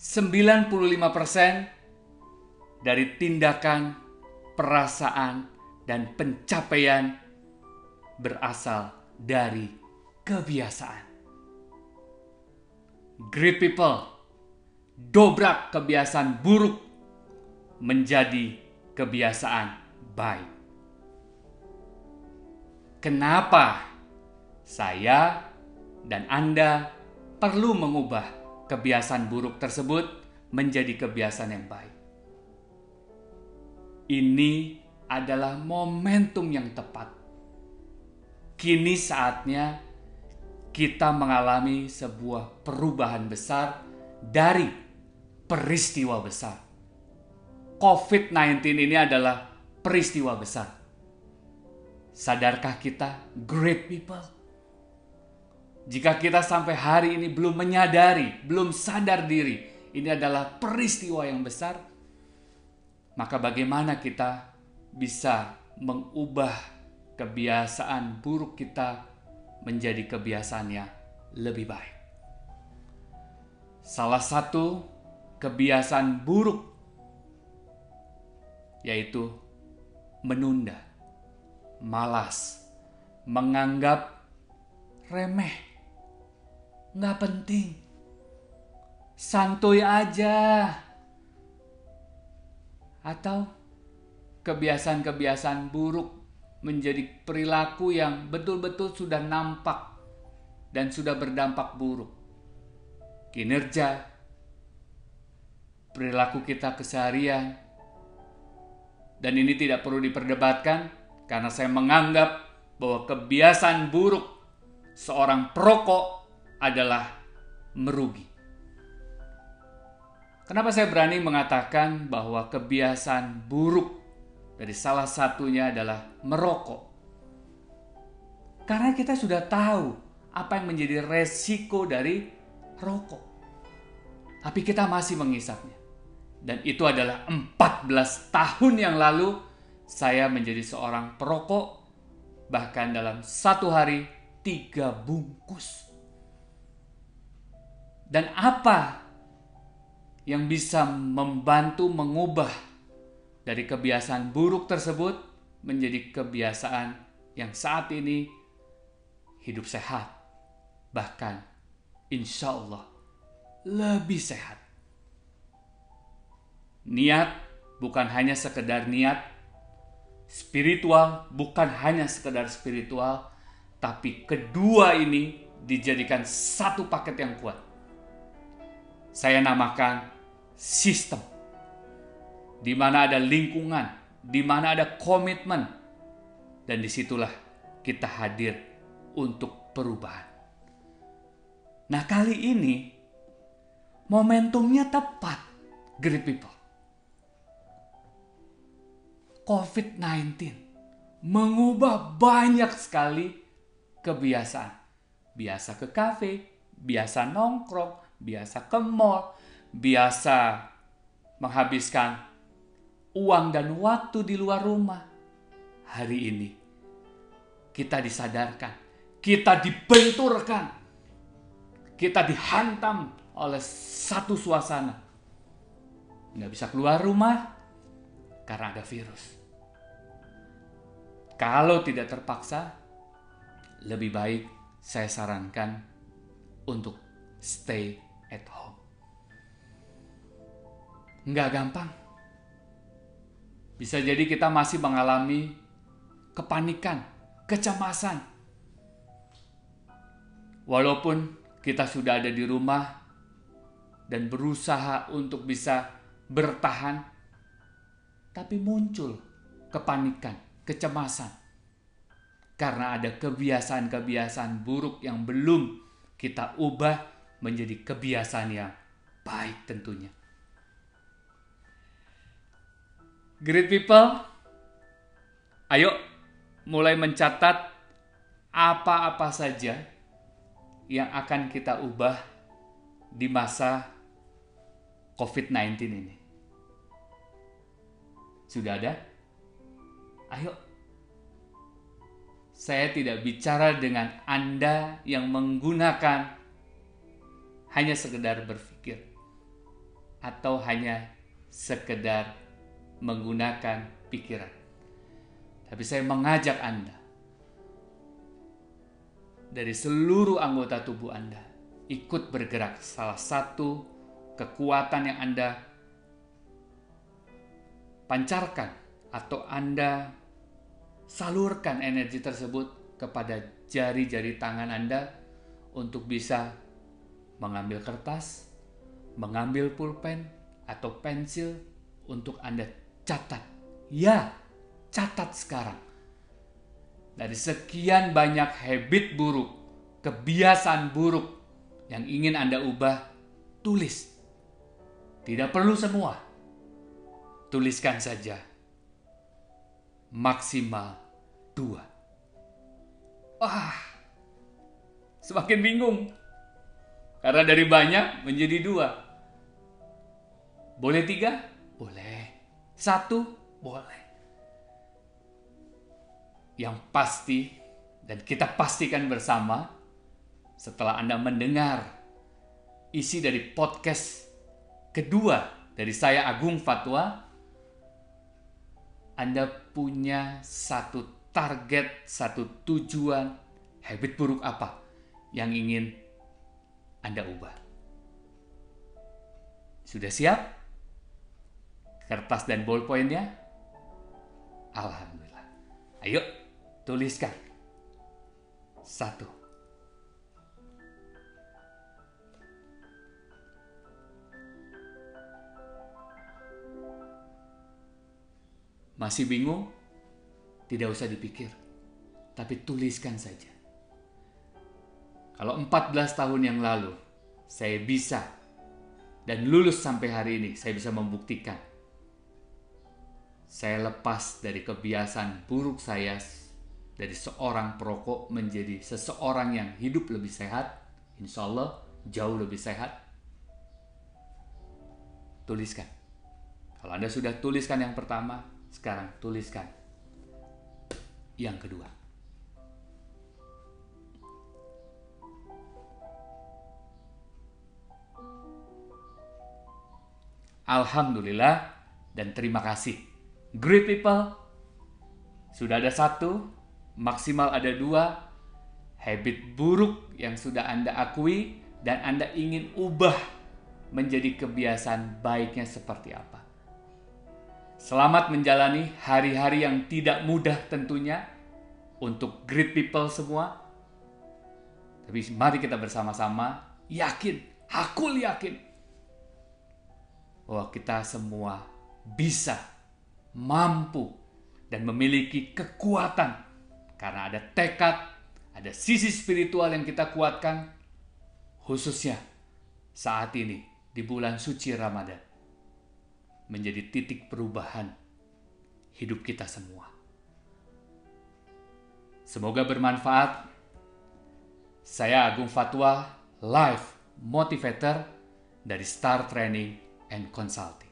95% dari tindakan, perasaan, dan pencapaian berasal dari kebiasaan. Great people, dobrak kebiasaan buruk menjadi kebiasaan baik. Kenapa saya dan Anda perlu mengubah kebiasaan buruk tersebut menjadi kebiasaan yang baik? Ini adalah momentum yang tepat. Kini saatnya kita mengalami sebuah perubahan besar dari peristiwa besar. COVID-19 ini adalah peristiwa besar. Sadarkah kita, great people? Jika kita sampai hari ini belum menyadari, belum sadar diri, ini adalah peristiwa yang besar, maka bagaimana kita bisa mengubah kebiasaan buruk kita menjadi kebiasaan yang lebih baik? Salah satu kebiasaan buruk yaitu menunda, malas, menganggap remeh, nggak penting, santuy aja, atau kebiasaan-kebiasaan buruk menjadi perilaku yang betul-betul sudah nampak dan sudah berdampak buruk. Kinerja, perilaku kita keseharian, dan ini tidak perlu diperdebatkan karena saya menganggap bahwa kebiasaan buruk seorang perokok adalah merugi. Kenapa saya berani mengatakan bahwa kebiasaan buruk dari salah satunya adalah merokok? Karena kita sudah tahu apa yang menjadi resiko dari rokok. Tapi kita masih mengisapnya. Dan itu adalah 14 tahun yang lalu saya menjadi seorang perokok. Bahkan dalam satu hari tiga bungkus. Dan apa yang bisa membantu mengubah dari kebiasaan buruk tersebut menjadi kebiasaan yang saat ini hidup sehat. Bahkan insya Allah lebih sehat. Niat bukan hanya sekedar niat, spiritual bukan hanya sekedar spiritual, tapi kedua ini dijadikan satu paket yang kuat. Saya namakan sistem, di mana ada lingkungan, di mana ada komitmen, dan di situlah kita hadir untuk perubahan. Nah kali ini momentumnya tepat, great people. COVID-19 mengubah banyak sekali kebiasaan. Biasa ke kafe, biasa nongkrong, biasa ke mall, biasa menghabiskan uang dan waktu di luar rumah. Hari ini kita disadarkan, kita dibenturkan, kita dihantam oleh satu suasana. Nggak bisa keluar rumah karena ada virus. Kalau tidak terpaksa, lebih baik saya sarankan untuk stay at home. Nggak gampang. Bisa jadi kita masih mengalami kepanikan, kecemasan. Walaupun kita sudah ada di rumah dan berusaha untuk bisa bertahan, tapi muncul kepanikan kecemasan. Karena ada kebiasaan-kebiasaan buruk yang belum kita ubah menjadi kebiasaan yang baik tentunya. Great people, ayo mulai mencatat apa-apa saja yang akan kita ubah di masa COVID-19 ini. Sudah ada? Ayo. Saya tidak bicara dengan Anda yang menggunakan hanya sekedar berpikir. atau hanya sekedar menggunakan pikiran. Tapi saya mengajak Anda dari seluruh anggota tubuh Anda ikut bergerak. Salah satu kekuatan yang Anda pancarkan atau Anda salurkan energi tersebut kepada jari-jari tangan Anda untuk bisa mengambil kertas, mengambil pulpen atau pensil untuk Anda catat. Ya, catat sekarang. Dari sekian banyak habit buruk, kebiasaan buruk yang ingin Anda ubah, tulis. Tidak perlu semua. Tuliskan saja. Maksimal dua. Wah, semakin bingung. Karena dari banyak menjadi dua. Boleh tiga? Boleh. Satu? Boleh. Yang pasti, dan kita pastikan bersama, setelah Anda mendengar isi dari podcast kedua dari saya Agung Fatwa, Anda punya satu target, satu tujuan, habit buruk apa yang ingin Anda ubah. Sudah siap? kertas dan ballpointnya? Alhamdulillah. Ayo, tuliskan. Satu. Masih bingung? Tidak usah dipikir. Tapi tuliskan saja. Kalau 14 tahun yang lalu saya bisa dan lulus sampai hari ini, saya bisa membuktikan saya lepas dari kebiasaan buruk saya dari seorang perokok menjadi seseorang yang hidup lebih sehat, insya Allah jauh lebih sehat. Tuliskan. Kalau Anda sudah tuliskan yang pertama, sekarang tuliskan yang kedua. Alhamdulillah dan terima kasih Great people, sudah ada satu, maksimal ada dua, habit buruk yang sudah Anda akui dan Anda ingin ubah menjadi kebiasaan baiknya seperti apa. Selamat menjalani hari-hari yang tidak mudah tentunya untuk great people semua. Tapi mari kita bersama-sama yakin, aku yakin bahwa kita semua bisa mampu dan memiliki kekuatan karena ada tekad, ada sisi spiritual yang kita kuatkan khususnya saat ini di bulan suci Ramadan menjadi titik perubahan hidup kita semua. Semoga bermanfaat. Saya Agung Fatwa, live motivator dari Star Training and Consulting.